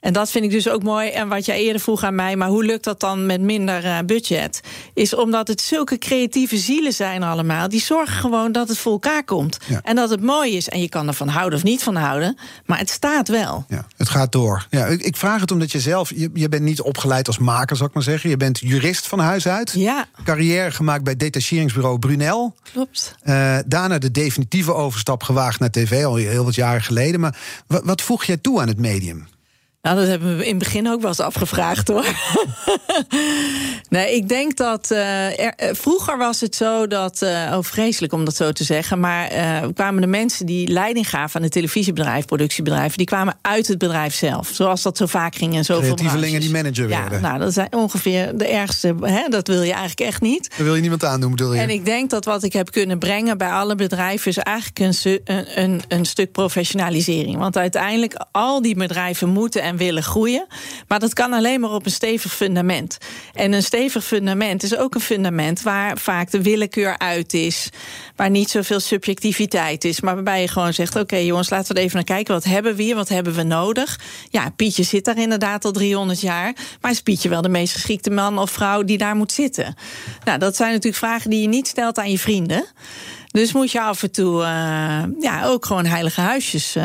En dat vind ik dus ook mooi. En wat jij eerder vroeg aan mij, maar hoe lukt dat dan met minder eh, budget? Is omdat het zulke creatieve zielen zijn allemaal. Die zorgen gewoon dat het voor elkaar komt. Ja. En dat het mooi is. En je kan ervan houden of niet van houden. Maar het staat wel. Ja, het gaat door. Ja, ik, ik vraag het omdat je zelf, je, je bent niet opgeleid als maker, zou ik maar zeggen. Je bent jurist van huis uit. Ja, Carrière gemaakt bij detacheringsbureau Brunel. klopt. Eh, daarna de definitieve overstap gewaagd naar tv, al heel wat jaren geleden. Maar wat, wat voeg jij toe aan het medium? Nou, dat hebben we in het begin ook wel eens afgevraagd hoor. nee, ik denk dat. Uh, er, vroeger was het zo dat. Uh, oh, vreselijk om dat zo te zeggen. Maar uh, kwamen de mensen die leiding gaven aan het televisiebedrijf, productiebedrijven. die kwamen uit het bedrijf zelf. Zoals dat zo vaak ging en zoveel. Creatievelingen die manager ja, werden. Nou, dat zijn ongeveer de ergste. Hè, dat wil je eigenlijk echt niet. Dat wil je niemand aandoen, bedoel je? En ik denk dat wat ik heb kunnen brengen bij alle bedrijven. is eigenlijk een, een, een stuk professionalisering. Want uiteindelijk, al die bedrijven moeten en willen groeien. Maar dat kan alleen maar op een stevig fundament. En een stevig fundament is ook een fundament waar vaak de willekeur uit is. Waar niet zoveel subjectiviteit is. Maar waarbij je gewoon zegt: oké, jongens, laten we even naar kijken. Wat hebben we hier? Wat hebben we nodig? Ja, Pietje zit daar inderdaad al 300 jaar. Maar is Pietje wel de meest geschikte man of vrouw die daar moet zitten? Nou, dat zijn natuurlijk vragen die je niet stelt aan je vrienden. Dus moet je af en toe uh, ja, ook gewoon heilige huisjes uh,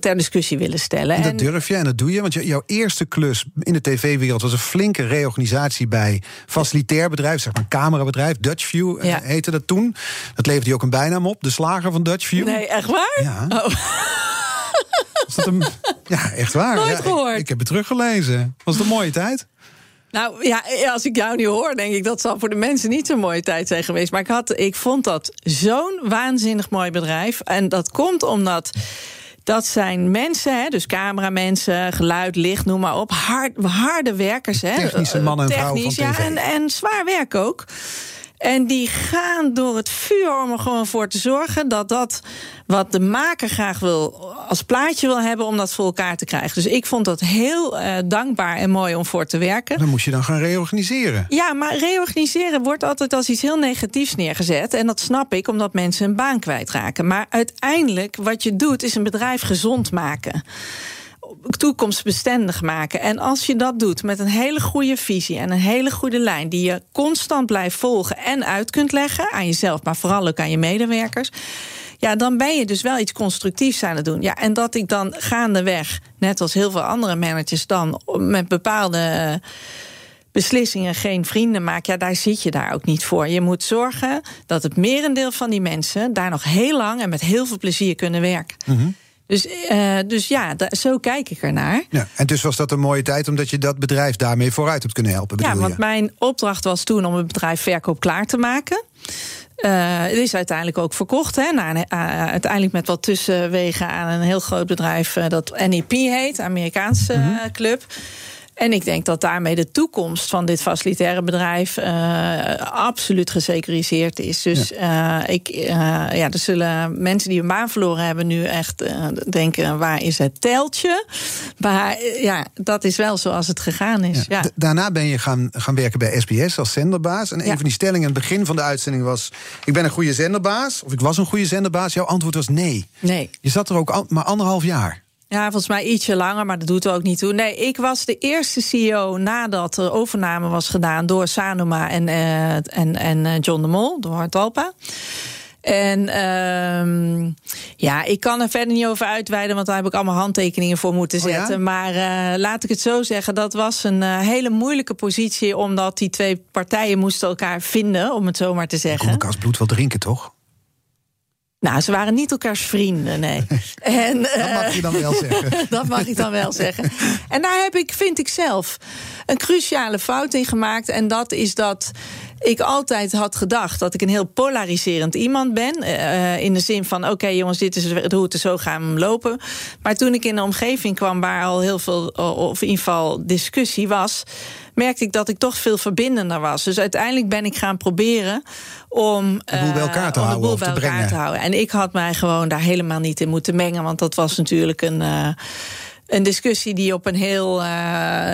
ter discussie willen stellen. En dat durf je en dat doe je. Want jouw eerste klus in de tv-wereld was een flinke reorganisatie bij facilitair bedrijf, zeg maar camerabedrijf. Dutchview ja. heette dat toen. Dat leverde je ook een bijnaam op, de slager van Dutchview. Nee, echt waar? Ja. Oh. Was dat een... Ja, echt waar. Nooit ja, gehoord. Ik, ik, heb het teruggelezen. Was het een mooie tijd? Nou ja, als ik jou nu hoor, denk ik dat zal voor de mensen niet zo'n mooie tijd zijn geweest. Maar ik, had, ik vond dat zo'n waanzinnig mooi bedrijf. En dat komt omdat. Dat zijn mensen, hè, dus cameramensen, geluid, licht, noem maar op. Hard, harde werkers. Hè, Technische mannen en vrouwen van ja, en, en zwaar werk ook. En die gaan door het vuur om er gewoon voor te zorgen dat dat wat de maker graag wil als plaatje wil hebben om dat voor elkaar te krijgen. Dus ik vond dat heel uh, dankbaar en mooi om voor te werken. Dan moest je dan gaan reorganiseren. Ja, maar reorganiseren wordt altijd als iets heel negatiefs neergezet. En dat snap ik, omdat mensen een baan kwijtraken. Maar uiteindelijk, wat je doet, is een bedrijf gezond maken toekomstbestendig maken. En als je dat doet met een hele goede visie en een hele goede lijn, die je constant blijft volgen en uit kunt leggen aan jezelf, maar vooral ook aan je medewerkers. Ja, dan ben je dus wel iets constructiefs aan het doen. Ja, en dat ik dan gaandeweg, net als heel veel andere managers, dan met bepaalde beslissingen geen vrienden maak, ja, daar zit je daar ook niet voor. Je moet zorgen dat het merendeel van die mensen daar nog heel lang en met heel veel plezier kunnen werken. Mm dus, uh, dus ja, zo kijk ik ernaar. Ja, en dus was dat een mooie tijd omdat je dat bedrijf daarmee vooruit hebt kunnen helpen. Ja, want je? mijn opdracht was toen om het bedrijf verkoop klaar te maken. Uh, het is uiteindelijk ook verkocht. Hè, naar, uh, uiteindelijk met wat tussenwegen aan een heel groot bedrijf dat NEP heet, Amerikaanse mm -hmm. club. En ik denk dat daarmee de toekomst van dit facilitaire bedrijf uh, absoluut gesecuriseerd is. Dus ja. Uh, ik, uh, ja, er zullen mensen die een baan verloren hebben nu echt denken: waar is het teltje? Maar ja, dat is wel zoals het gegaan is. Ja. Ja. Daarna ben je gaan, gaan werken bij SBS als zenderbaas. En een van die stellingen aan het begin van de uitzending was: Ik ben een goede zenderbaas. Of ik was een goede zenderbaas. Jouw antwoord was nee. Nee. Je zat er ook al, maar anderhalf jaar. Ja, volgens mij ietsje langer, maar dat doet er ook niet toe. Nee, ik was de eerste CEO nadat er overname was gedaan door Sanoma en, uh, en, en John de Mol, door Hartalpa. En um, ja, ik kan er verder niet over uitweiden, want daar heb ik allemaal handtekeningen voor moeten zetten. Oh ja? Maar uh, laat ik het zo zeggen, dat was een uh, hele moeilijke positie, omdat die twee partijen moesten elkaar vinden, om het zo maar te zeggen. Als bloed wel drinken, toch? Nou, ze waren niet elkaars vrienden, nee. en, dat mag je dan wel zeggen. dat mag ik dan wel zeggen. En daar heb ik, vind ik zelf, een cruciale fout in gemaakt. En dat is dat ik altijd had gedacht dat ik een heel polariserend iemand ben. Uh, in de zin van: oké, okay, jongens, dit is de route, zo gaan lopen. Maar toen ik in een omgeving kwam waar al heel veel, of in ieder geval discussie was merkte ik dat ik toch veel verbindender was. Dus uiteindelijk ben ik gaan proberen om de boel bij elkaar te uh, houden. Bij te elkaar brengen. te houden. En ik had mij gewoon daar helemaal niet in moeten mengen, want dat was natuurlijk een. Uh, een discussie die op een heel, uh,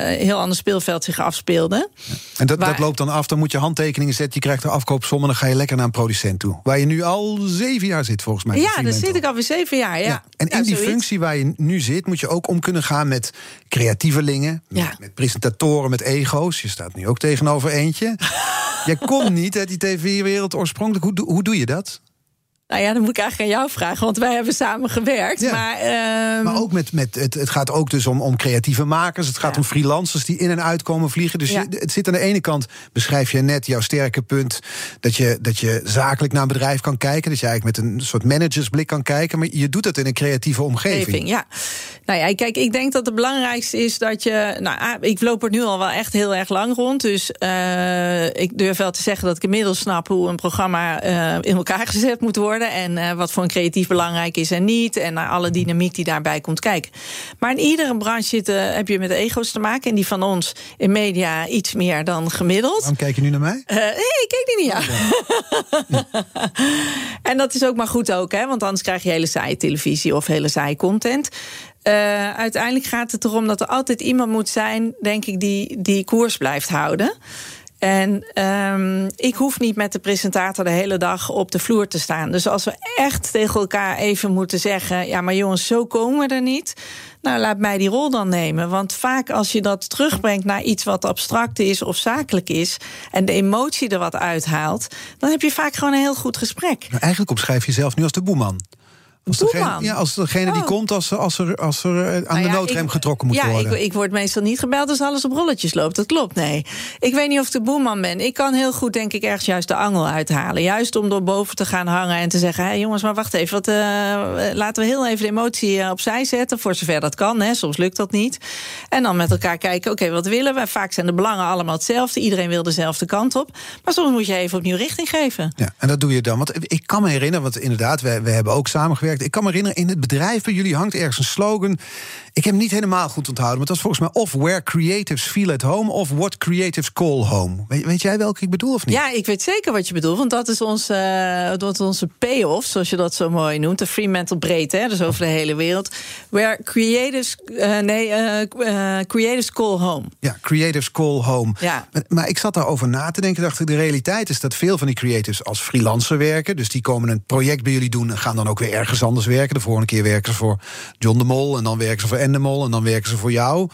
heel ander speelveld zich afspeelde. En dat, Waar, dat loopt dan af, dan moet je handtekeningen zetten... je krijgt de afkoopsom en dan ga je lekker naar een producent toe. Waar je nu al zeven jaar zit, volgens mij. Ja, daar zit ik alweer zeven jaar, ja. ja. En in die zoiets. functie waar je nu zit... moet je ook om kunnen gaan met creatievelingen... Met, ja. met presentatoren, met ego's. Je staat nu ook tegenover eentje. Jij komt niet uit die tv-wereld oorspronkelijk. Hoe, hoe doe je dat? Nou ja, dan moet ik eigenlijk aan jou vragen, want wij hebben samen gewerkt. Ja. Maar, ehm, Maar ook met, met het, het gaat ook dus om, om creatieve makers. Het gaat Ja. om freelancers die in en uit komen vliegen. Dus Ja. je- het zit aan de ene kant, beschrijf je net jouw sterke punt. Dat je, dat je zakelijk naar een bedrijf kan kijken. Dat je eigenlijk met een soort managersblik kan kijken. Maar je doet dat in een creatieve omgeving. omgeving, ja. Nou ja, kijk, ik denk dat het belangrijkste is dat je. Nou, ah, ik loop er nu al wel echt heel erg lang rond. Dus eh, ik durf wel te zeggen dat ik inmiddels snap hoe een programma eh, in elkaar gezet moet worden. En eh, wat voor een creatief belangrijk is en niet. En naar alle dynamiek die daarbij komt kijken. Maar in iedere branche zitten, heb je met ego's te maken. En die van ons in media iets meer dan gemiddeld. Waarom kijk je nu naar mij? Eh, nee, ik keek niet naar jou. en dat is ook maar goed ook, hè? want anders krijg je hele saaie televisie of hele saaie content. Eh, uiteindelijk gaat het erom dat er altijd iemand moet zijn, denk ik, die, die koers blijft houden. En ehm, ik hoef niet met de presentator de hele dag op de vloer te staan. Dus als we echt tegen elkaar even moeten zeggen: ja, maar jongens, zo komen we er niet. Nou, laat mij die rol dan nemen. Want vaak als je dat terugbrengt naar iets wat abstract is of zakelijk is. en de emotie er wat uithaalt. dan heb je vaak gewoon een heel goed gesprek. Nou, eigenlijk omschrijf je jezelf nu als de boeman. Als degene, ja, als degene die Oh. komt als, als er, als er eh, aan Nou de ja, noodrem ik- getrokken moet ja, worden. ik, ik word meestal niet gebeld als alles op rolletjes loopt. Dat klopt, nee. Ik weet niet of ik de boeman ben. Ik kan heel goed, denk ik, ergens juist de angel uithalen. Juist om door boven te gaan hangen en te zeggen... hé hey, jongens, maar wacht even. Wat, eh, laten we heel even de emotie eh, opzij zetten. Voor zover dat kan, hè. soms lukt dat niet. En dan met elkaar kijken, oké, wat willen we? Vaak zijn de belangen allemaal hetzelfde. Iedereen wil dezelfde kant op. Maar soms moet je even opnieuw richting geven. Ja, en dat doe je dan. Want ik kan me herinneren, want inderdaad, we, we hebben ook samengewerkt. Ik kan me herinneren, in het bedrijf bij jullie hangt ergens een slogan. Ik heb hem niet helemaal goed onthouden, maar het was volgens mij of where creatives feel at home of what creatives call home. Weet, weet jij welke ik bedoel of niet? Ja, ik weet zeker wat je bedoelt. Want dat is onze, eh, dat is onze payoff, zoals je dat zo mooi noemt. De Fremantle breedte, hè, dus over de hele wereld. Where creatives, eh, nee, eh, creatives call home. Ja, creatives call home. Ja. Maar, maar ik zat daarover na te denken. Dacht ik, de realiteit is dat veel van die creatives als freelancer werken. Dus die komen een project bij jullie doen en gaan dan ook weer ergens anders werken. De volgende keer werken ze voor John de Mol en dan werken ze voor Endemol en dan werken ze voor jou.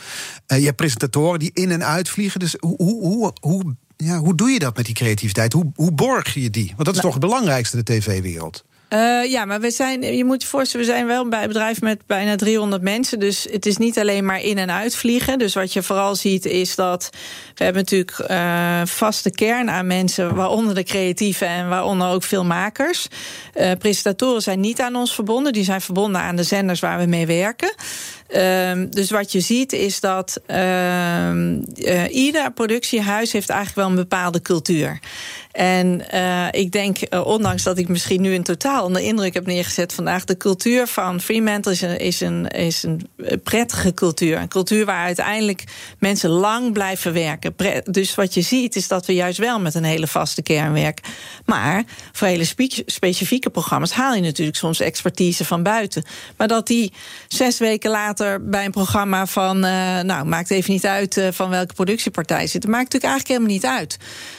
Eh, je hebt presentatoren die in en uitvliegen. Dus hoe, hoe, hoe, ja, hoe doe je dat met die creativiteit? Hoe, hoe borg je die? Want dat is toch het belangrijkste in de tv-wereld. Eh, ja, maar we zijn, je moet je voorstellen, we zijn wel bij een bedrijf met bijna 300 mensen. Dus het is niet alleen maar in- en uitvliegen. Dus wat je vooral ziet is dat we hebben natuurlijk eh vaste kern aan mensen, waaronder de creatieven en waaronder ook veel makers. Eh, presentatoren zijn niet aan ons verbonden, die zijn verbonden aan de zenders waar we mee werken. Ehm, dus wat je ziet is dat ehm, eh, ieder productiehuis heeft eigenlijk wel een bepaalde cultuur. En eh, ik denk, eh, ondanks dat ik misschien nu een totaal onder indruk heb neergezet vandaag, de cultuur van Fremantle is een, is een, is een prettige cultuur. Een cultuur waar uiteindelijk mensen lang blijven werken. Dus wat je ziet is dat we juist wel met een hele vaste kern werken. Maar voor hele spe- specifieke programma's haal je natuurlijk soms expertise van buiten. Maar dat die zes weken later bij een programma van, eh, nou, maakt even niet uit eh, van welke productiepartij zit, dat maakt natuurlijk eigenlijk helemaal niet uit.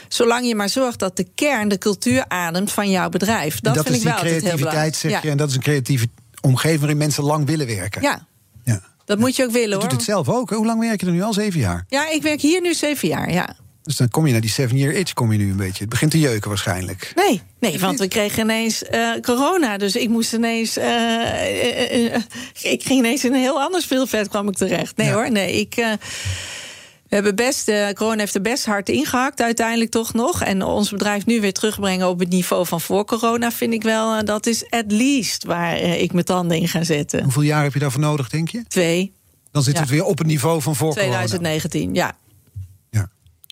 Zolang je maar zorgt dat de kern de cultuur ademt van jouw bedrijf. Dat, vind is ik wel altijd heel creativiteit, belangrijk. zeg ja. je. En dat is een creatieve omgeving waarin mensen lang willen werken. ja, ja. dat moet je ook willen Je hoor. doet het zelf ook. hè? Hoe lang werk je er nu al? Zeven jaar. Ja, ik werk hier nu zeven jaar, ja. Dus dan kom je naar die seven year itch, kom je nu een beetje. Het begint te jeuken waarschijnlijk. Nee, nee, want we kregen ineens eh, corona. Dus ik moest ineens. eh, eh, ik ging ineens in een heel ander speelveld kwam ik terecht. Nee Ja. hoor, nee. Ik. we hebben best, corona heeft er best hard ingehakt, uiteindelijk toch nog. En ons bedrijf nu weer terugbrengen op het niveau van voor corona, vind ik wel, dat is at least waar ik mijn tanden in ga zetten. Hoeveel jaar heb je daarvoor nodig, denk je? Twee, Dan zit Ja. het weer op het niveau van voor corona. 2019, ja.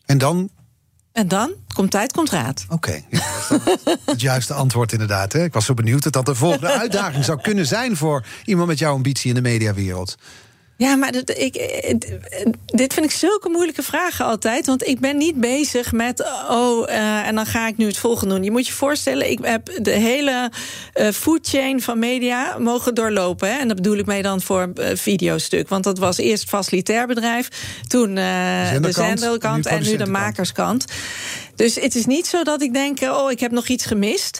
En dan? En dan? Komt tijd, komt raad. Oké. Ja, het juiste antwoord inderdaad. Hè? Ik was zo benieuwd dat dat de volgende uitdaging zou kunnen zijn... voor iemand met jouw ambitie in de mediawereld. Ja, maar dat, ik, eh, dit vind ik zulke moeilijke vragen altijd. Want ik ben niet bezig met, oh, eh, en dan ga ik nu het volgende doen. Je moet je voorstellen, ik heb de hele eh food chain van media mogen doorlopen. Hè? En dat bedoel ik mee dan voor een videostuk. Want dat was eerst facilitair bedrijf, toen eh, de Zenderkant, en nu de makerskant. Dus het is niet zo dat ik denk, oh, ik heb nog iets gemist.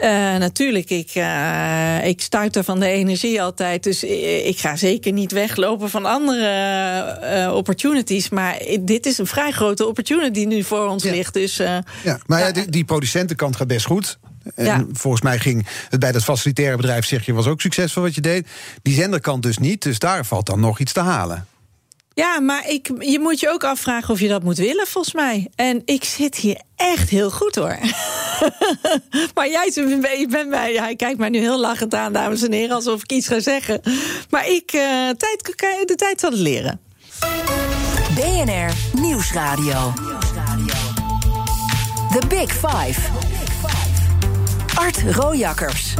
Eh, natuurlijk, ik, eh ik stuiter van de energie altijd. Dus ik ga zeker niet weglopen van andere eh, opportunities. Maar dit is een vrij grote opportunity die nu voor ons Ja. ligt. Dus Ja, maar ja, Ja. die, die producentenkant gaat best goed. En Ja. volgens mij ging het bij dat facilitaire bedrijf, zeg je, was ook succesvol wat je deed. Die zenderkant dus niet, dus daar valt dan nog iets te halen. Ja, maar ik, je moet je ook afvragen of je dat moet willen, volgens mij. En ik zit hier echt heel goed hoor. maar jij bent mij, hij kijkt mij nu heel lachend aan, dames en heren, alsof ik iets ga zeggen. Maar ik, eh, tijd, de tijd zal het leren. BNR Nieuwsradio. The Big Five. Art Rojakkers.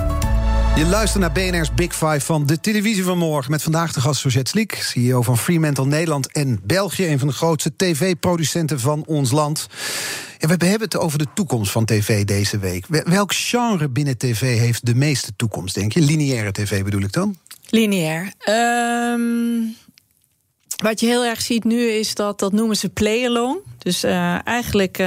Je luistert naar BNR's Big Five van de televisie van morgen. Met vandaag de gast Suzette Sliek, CEO van Fremantle Nederland en België. Een van de grootste tv-producenten van ons land. Ja, we hebben het over de toekomst van tv deze week. Welk genre binnen tv heeft de meeste toekomst, denk je? Lineaire tv bedoel ik dan? Lineair. Ehm, wat je heel erg ziet nu is dat, dat noemen ze play-along. Dus uh, eigenlijk uh,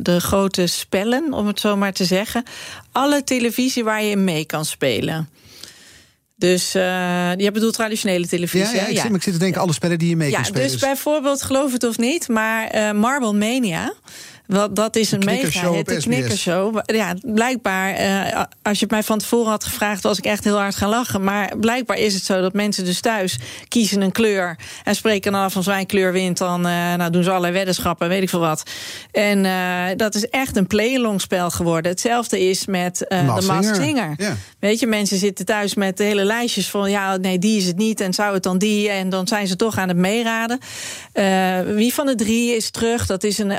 de grote spellen, om het zo maar te zeggen. Alle televisie waar je in mee kan spelen. Dus uh, je bedoelt traditionele televisie. Ja, ja, ik, Zit, ik zit te denken, alle spellen die je mee ja, kan spelen. Dus bijvoorbeeld, geloof het of niet, maar Marble Mania... Wat, dat is een mega hit, de knikkershow. Ja, blijkbaar, uh, als je het mij van tevoren had gevraagd, was ik echt heel hard gaan lachen. Maar blijkbaar is het zo dat mensen dus thuis kiezen een kleur en spreken dan af als wij kleur wint, dan uh, nou, doen ze allerlei weddenschappen, weet ik veel wat. En uh, dat is echt een play-along spel geworden. Hetzelfde is met de Masked Singer. Ja. Weet je, mensen zitten thuis met hele lijstjes van ja, nee, die is het niet en zou het dan die en dan zijn ze toch aan het meeraden. wie van de drie is terug? Dat is een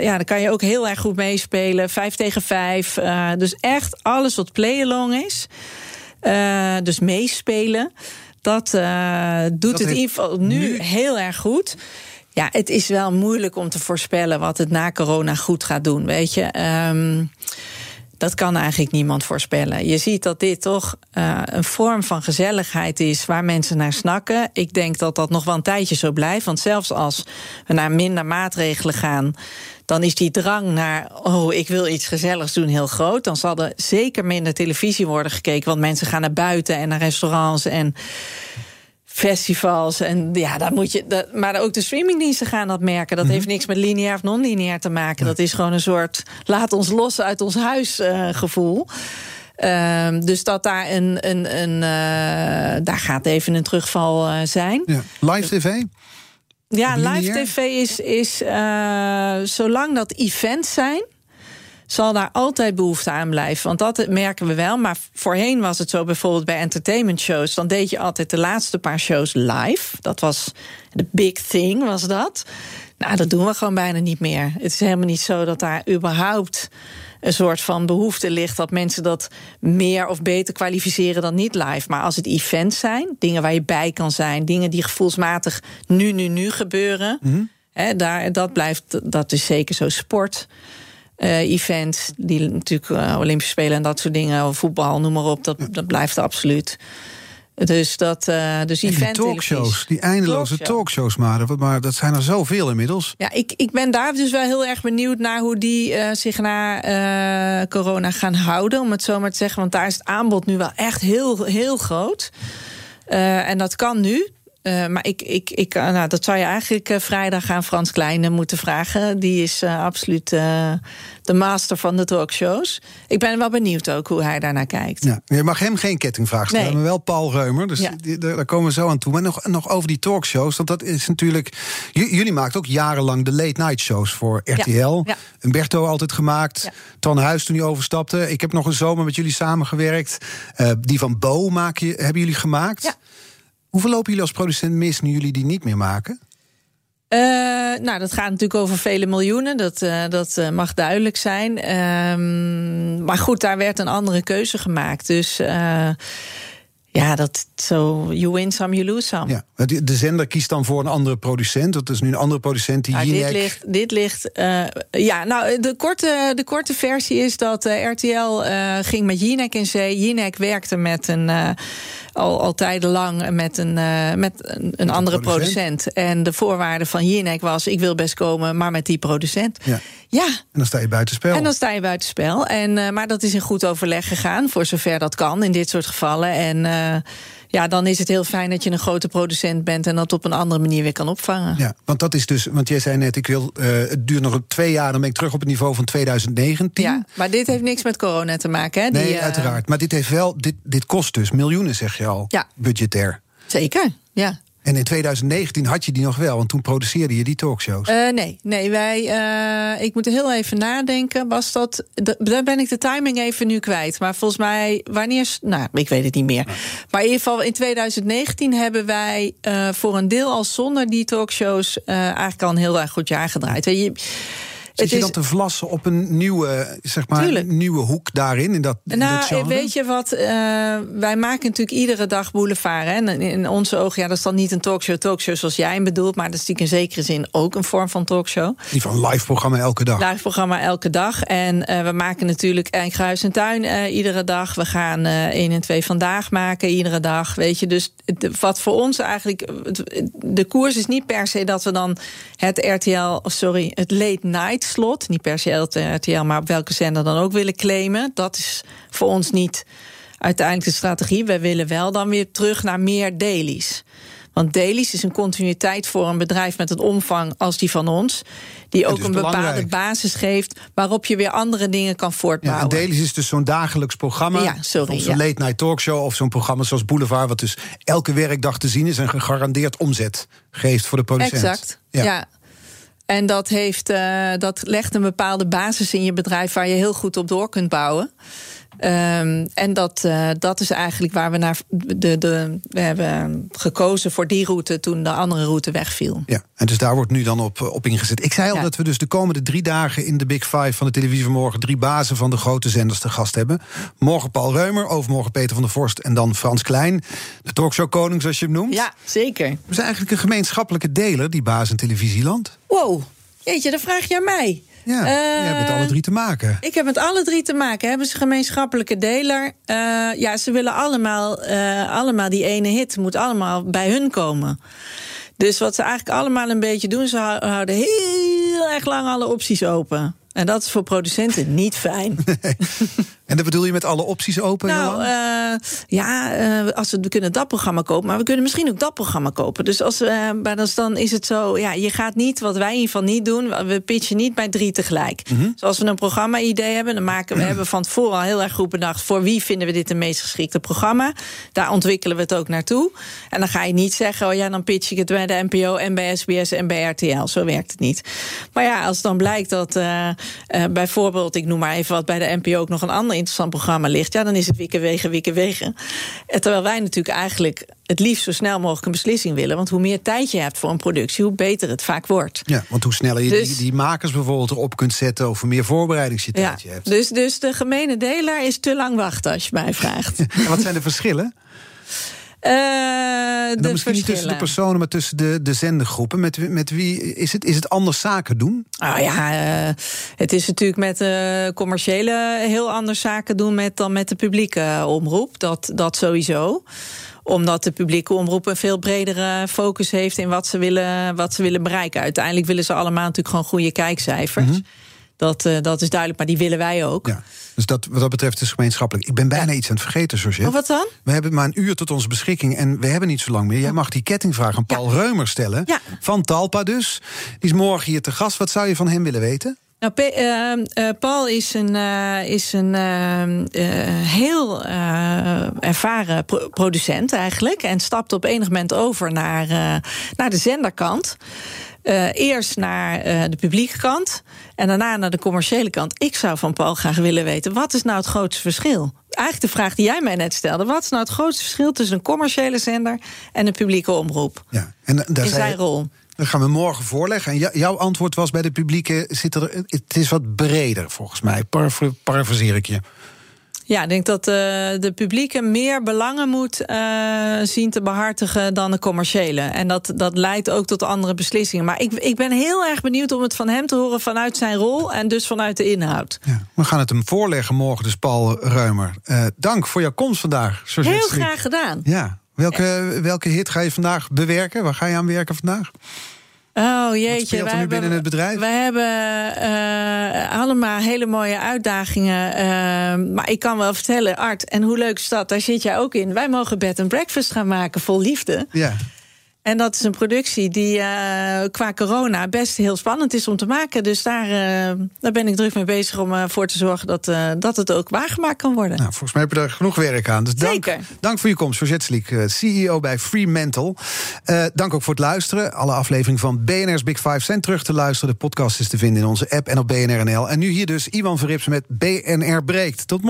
ja dan kan je ook heel erg goed meespelen. Vijf tegen vijf. Uh, dus echt alles wat play-along is. Uh, dus meespelen. Dat uh, doet Dat het in ieder geval nu, nu- heel erg goed. Ja, het is wel moeilijk om te voorspellen wat het na corona goed gaat doen. Weet je. Ehm, dat kan eigenlijk niemand voorspellen. Je ziet dat dit toch uh, een vorm van gezelligheid is waar mensen naar snakken. Ik denk dat dat nog wel een tijdje zo blijft. Want zelfs als we naar minder maatregelen gaan, dan is die drang naar, oh, ik wil iets gezelligs doen, heel groot. Dan zal er zeker minder televisie worden gekeken. Want mensen gaan naar buiten en naar restaurants en festivals. En ja, daar moet je. Dat, maar ook de streamingdiensten gaan dat merken. Dat heeft niks met lineair of non-lineair te maken. Dat is gewoon een soort laat ons los uit ons huis uh, gevoel. Um, dus dat daar een. een, een uh, daar gaat even een terugval uh, zijn. Ja. Live tv? Ja, live tv is, is uh, zolang dat events zijn, zal daar altijd behoefte aan blijven. Want dat merken we wel. Maar voorheen was het zo bijvoorbeeld bij entertainment shows. Dan deed je altijd de laatste paar shows live. Dat was de big thing, was dat. Nou, dat doen we gewoon bijna niet meer. Het is helemaal niet zo dat daar überhaupt een soort van behoefte ligt dat mensen dat meer of beter kwalificeren dan niet live. Maar als het events zijn, dingen waar je bij kan zijn, dingen die gevoelsmatig nu, nu, nu gebeuren, Mm-hmm. hè, daar, dat blijft, dat is zeker zo sport. Uh, events, die natuurlijk uh, Olympische Spelen en dat soort dingen, voetbal, noem maar op, dat, dat blijft absoluut. Dus dat, uh, dus die talkshows, die eindeloze Talkshow. talkshows, maar, maar dat zijn er zoveel inmiddels. Ja, ik, ik ben daar dus wel heel erg benieuwd naar hoe die uh, zich na uh, corona gaan houden, om het zo maar te zeggen. Want daar is het aanbod nu wel echt heel, heel groot. En dat kan nu. Uh, maar ik, ik, ik, nou, dat zou je eigenlijk uh, vrijdag aan Frans Kleine moeten vragen. Die is absoluut de master van de talkshows. Ik ben wel benieuwd ook hoe hij daarnaar kijkt. Ja, je mag hem geen kettingvraag stellen, Nee. maar wel Paul Reumer. Dus Ja. die- daar komen we zo aan toe. Maar nog, nog over die talkshows, want dat is natuurlijk... Jullie maakten ook jarenlang de late night shows voor RTL. ja. Umberto altijd gemaakt. Ja. Ton Huis toen hij overstapte. Ik heb nog een zomer met jullie samengewerkt. Eh, die van Bo maak je, hebben jullie gemaakt. Ja. Hoeveel lopen jullie als producent mis nu jullie die niet meer maken? Uh, nou, dat gaat natuurlijk over vele miljoenen. Dat, uh, dat uh, mag duidelijk zijn. Um, maar goed, daar werd een andere keuze gemaakt. Dus ja, dat zo. You win some, you lose some. Ja. De de zender kiest dan voor een andere producent. Dat is nu een andere producent die Nou, dit ligt, dit ligt ja, nou, de korte, de korte versie is dat RTL ging met Jinek in zee. Jinek werkte met een, al, al tijdenlang met een, uh, met een, andere producent. producent. En de voorwaarde van Jinek was: ik wil best komen, maar met die producent. Ja. ja. En dan sta je buitenspel. En dan sta je buitenspel. En, uh, maar dat is in goed overleg gegaan, voor zover dat kan in dit soort gevallen. En uh, ja, dan is het heel fijn dat je een grote producent bent en dat op een andere manier weer kan opvangen. Ja, want dat is dus, want jij zei net, ik wil, uh, het duurt nog twee jaar, dan ben ik terug op het niveau van 2019. Ja, maar dit heeft niks met corona te maken, hè? Nee, Die, uh, uiteraard. Maar dit heeft wel, dit, dit kost dus miljoenen, zeg je al, ja. budgetair. Zeker, ja. En in 2019 had je die nog wel, want toen produceerde je die talkshows. Uh, nee, nee, wij. Uh, ik moet heel even nadenken. Was dat. Daar ben ik de timing even nu kwijt. Maar volgens mij, wanneer. Nou, ik weet het niet meer. Maar in ieder geval, in 2019 hebben wij uh, voor een deel al zonder die talkshows eigenlijk al een heel erg goed jaar gedraaid. Je, Zit je dan te vlassen op een nieuwe, zeg maar, nieuwe hoek daarin? In dat, in nou, dat weet je wat? Uh, wij maken natuurlijk iedere dag boulevard. Hè? En in onze ogen, ja, dat is dan niet een talkshow, talkshow zoals jij hem bedoelt. Maar dat is natuurlijk in zekere zin ook een vorm van talkshow. Die van live programma elke dag. Live programma elke dag. En uh, we maken natuurlijk Enkruis en Tuin uh, iedere dag. We gaan 1 en 2 vandaag maken iedere dag. Weet je, dus wat voor ons eigenlijk. De koers is niet per se dat we dan het RTL, sorry, het late night slot, niet per se RTL, maar op welke zender dan ook willen claimen. Dat is voor ons niet uiteindelijk de strategie. Wij willen wel dan weer terug naar meer dailies. Want dailies is een continuïteit voor een bedrijf met een omvang als die van ons. Die ook een bepaalde basis geeft waarop je weer andere dingen kan voortbouwen. Ja, dailies is dus zo'n dagelijks programma. Ja, sorry. Zo'n ja. late night talkshow of zo'n programma zoals Boulevard, wat dus elke werkdag te zien is en gegarandeerd omzet geeft voor de producent. Exact. ja. ja. En dat, heeft, uh, dat legt een bepaalde basis in je bedrijf waar je heel goed op door kunt bouwen. Um, en dat, uh, dat is eigenlijk waar we naar. De, de, we hebben gekozen voor die route toen de andere route wegviel. Ja, en dus daar wordt nu dan op, op ingezet. Ik zei al ja. dat we dus de komende drie dagen in de Big Five van de televisie vanmorgen drie bazen van de grote zenders te gast hebben. Morgen Paul Reumer, overmorgen Peter van der Vorst en dan Frans Klein. De talkshow koning, zoals je hem noemt. Ja, zeker. We zijn eigenlijk een gemeenschappelijke deler, die baas in televisieland. Wow, jeetje, dan vraag je aan mij. Ja, je hebt met alle drie te maken. Ik heb met alle drie te maken. Hebben ze gemeenschappelijke deler? Uh, ja, ze willen allemaal, uh, allemaal die ene hit. Moet allemaal bij hun komen. Dus wat ze eigenlijk allemaal een beetje doen, ze houden heel erg lang alle opties open. En dat is voor producenten niet fijn. Nee. En dat bedoel je met alle opties open? Nou, uh, ja, uh, als we, we kunnen dat programma kopen, maar we kunnen misschien ook dat programma kopen. Dus als, uh, maar dan is het zo, ja, je gaat niet, wat wij in ieder geval niet doen, we pitchen niet bij drie tegelijk. Mm -hmm. Zoals we een programma-idee hebben, dan maken we, hebben van tevoren al heel erg goed bedacht, voor wie vinden we dit het meest geschikte programma. Daar ontwikkelen we het ook naartoe. En dan ga je niet zeggen, oh ja, dan pitch ik het bij de NPO en bij SBS en bij RTL. Zo werkt het niet. Maar ja, als dan blijkt dat bijvoorbeeld, ik noem maar even wat, bij de NPO ook nog een ander interessant programma ligt, ja, dan is het wikken wegen, wikken wegen. Terwijl wij natuurlijk eigenlijk het liefst zo snel mogelijk een beslissing willen. Want hoe meer tijd je hebt voor een productie, hoe beter het vaak wordt. Ja, want hoe sneller je dus, die, die, makers bijvoorbeeld erop kunt zetten, of hoe meer voorbereidingstijd ja, je hebt. Dus, dus de gemene deler is te lang wachten, als je mij vraagt. en wat zijn de verschillen? Uh, dan misschien niet tussen de personen, maar tussen de, de zendergroepen. Met, met wie is het? Is het anders zaken doen? Nou ja, uh, het is natuurlijk met uh, commerciële heel anders zaken doen met, dan met de publieke omroep. Dat, dat sowieso omdat de publieke omroep een veel bredere focus heeft in wat ze willen, wat ze willen bereiken. Uiteindelijk willen ze allemaal natuurlijk gewoon goede kijkcijfers. Mm -hmm. Dat, uh, dat is duidelijk, maar die willen wij ook. Ja, dus dat, wat dat betreft is gemeenschappelijk. Ik ben bijna ja. iets aan het vergeten, Georgette. Oh, wat dan? We hebben maar een uur tot onze beschikking en we hebben niet zo lang meer. Jij mag die kettingvraag aan Paul ja. Reumer stellen. Ja. Van Talpa dus. Die is morgen hier te gast. Wat zou je van hem willen weten? Nou, P uh, uh, Paul is een, uh, is een heel ervaren pro producent eigenlijk. En stapt op enig moment over naar, naar de zenderkant. Uh, eerst naar uh, de publieke kant en daarna naar de commerciële kant. Ik zou van Paul graag willen weten: wat is nou het grootste verschil? Eigenlijk de vraag die jij mij net stelde: wat is nou het grootste verschil tussen een commerciële zender en een publieke omroep? Ja, en daar in zijn rol. Dat gaan we morgen voorleggen. En jouw antwoord was bij de publieke: zit er, het is wat breder volgens mij. Parafraseer ik je. Ja, ik denk dat uh, de publieke meer belangen moet uh, zien te behartigen dan de commerciële. En dat, dat leidt ook tot andere beslissingen. Maar ik, ik ben heel erg benieuwd om het van hem te horen vanuit zijn rol en dus vanuit de inhoud. Ja, we gaan het hem voorleggen morgen, dus Paul Ruimer. Uh, dank voor jouw komst vandaag. Heel graag gedaan. Ja. Welke, welke hit ga je vandaag bewerken? Waar ga je aan werken vandaag? Oh jeetje. Wat wij nu hebben- binnen het bedrijf? We hebben eh, allemaal hele mooie uitdagingen. eh, maar ik kan wel vertellen, Art, en hoe leuk is dat? Daar zit jij ook in. Wij mogen bed and breakfast gaan maken vol liefde. Ja. En dat is een productie die eh, qua corona best heel spannend is om te maken. Dus daar, eh, daar ben ik druk mee bezig om ervoor te zorgen dat, eh, dat het ook waargemaakt kan worden. Nou, volgens mij heb je daar genoeg werk aan. Dus dank, Zeker. dank voor je komst, Georgette Sliek, eh, CEO bij Freemantle. Eh dank ook voor het luisteren. Alle afleveringen van BNR's Big Five zijn terug te luisteren. De podcast is te vinden in onze app en op BNR.nl. En nu hier dus Iwan Verrips met BNR Breekt. Tot morgen.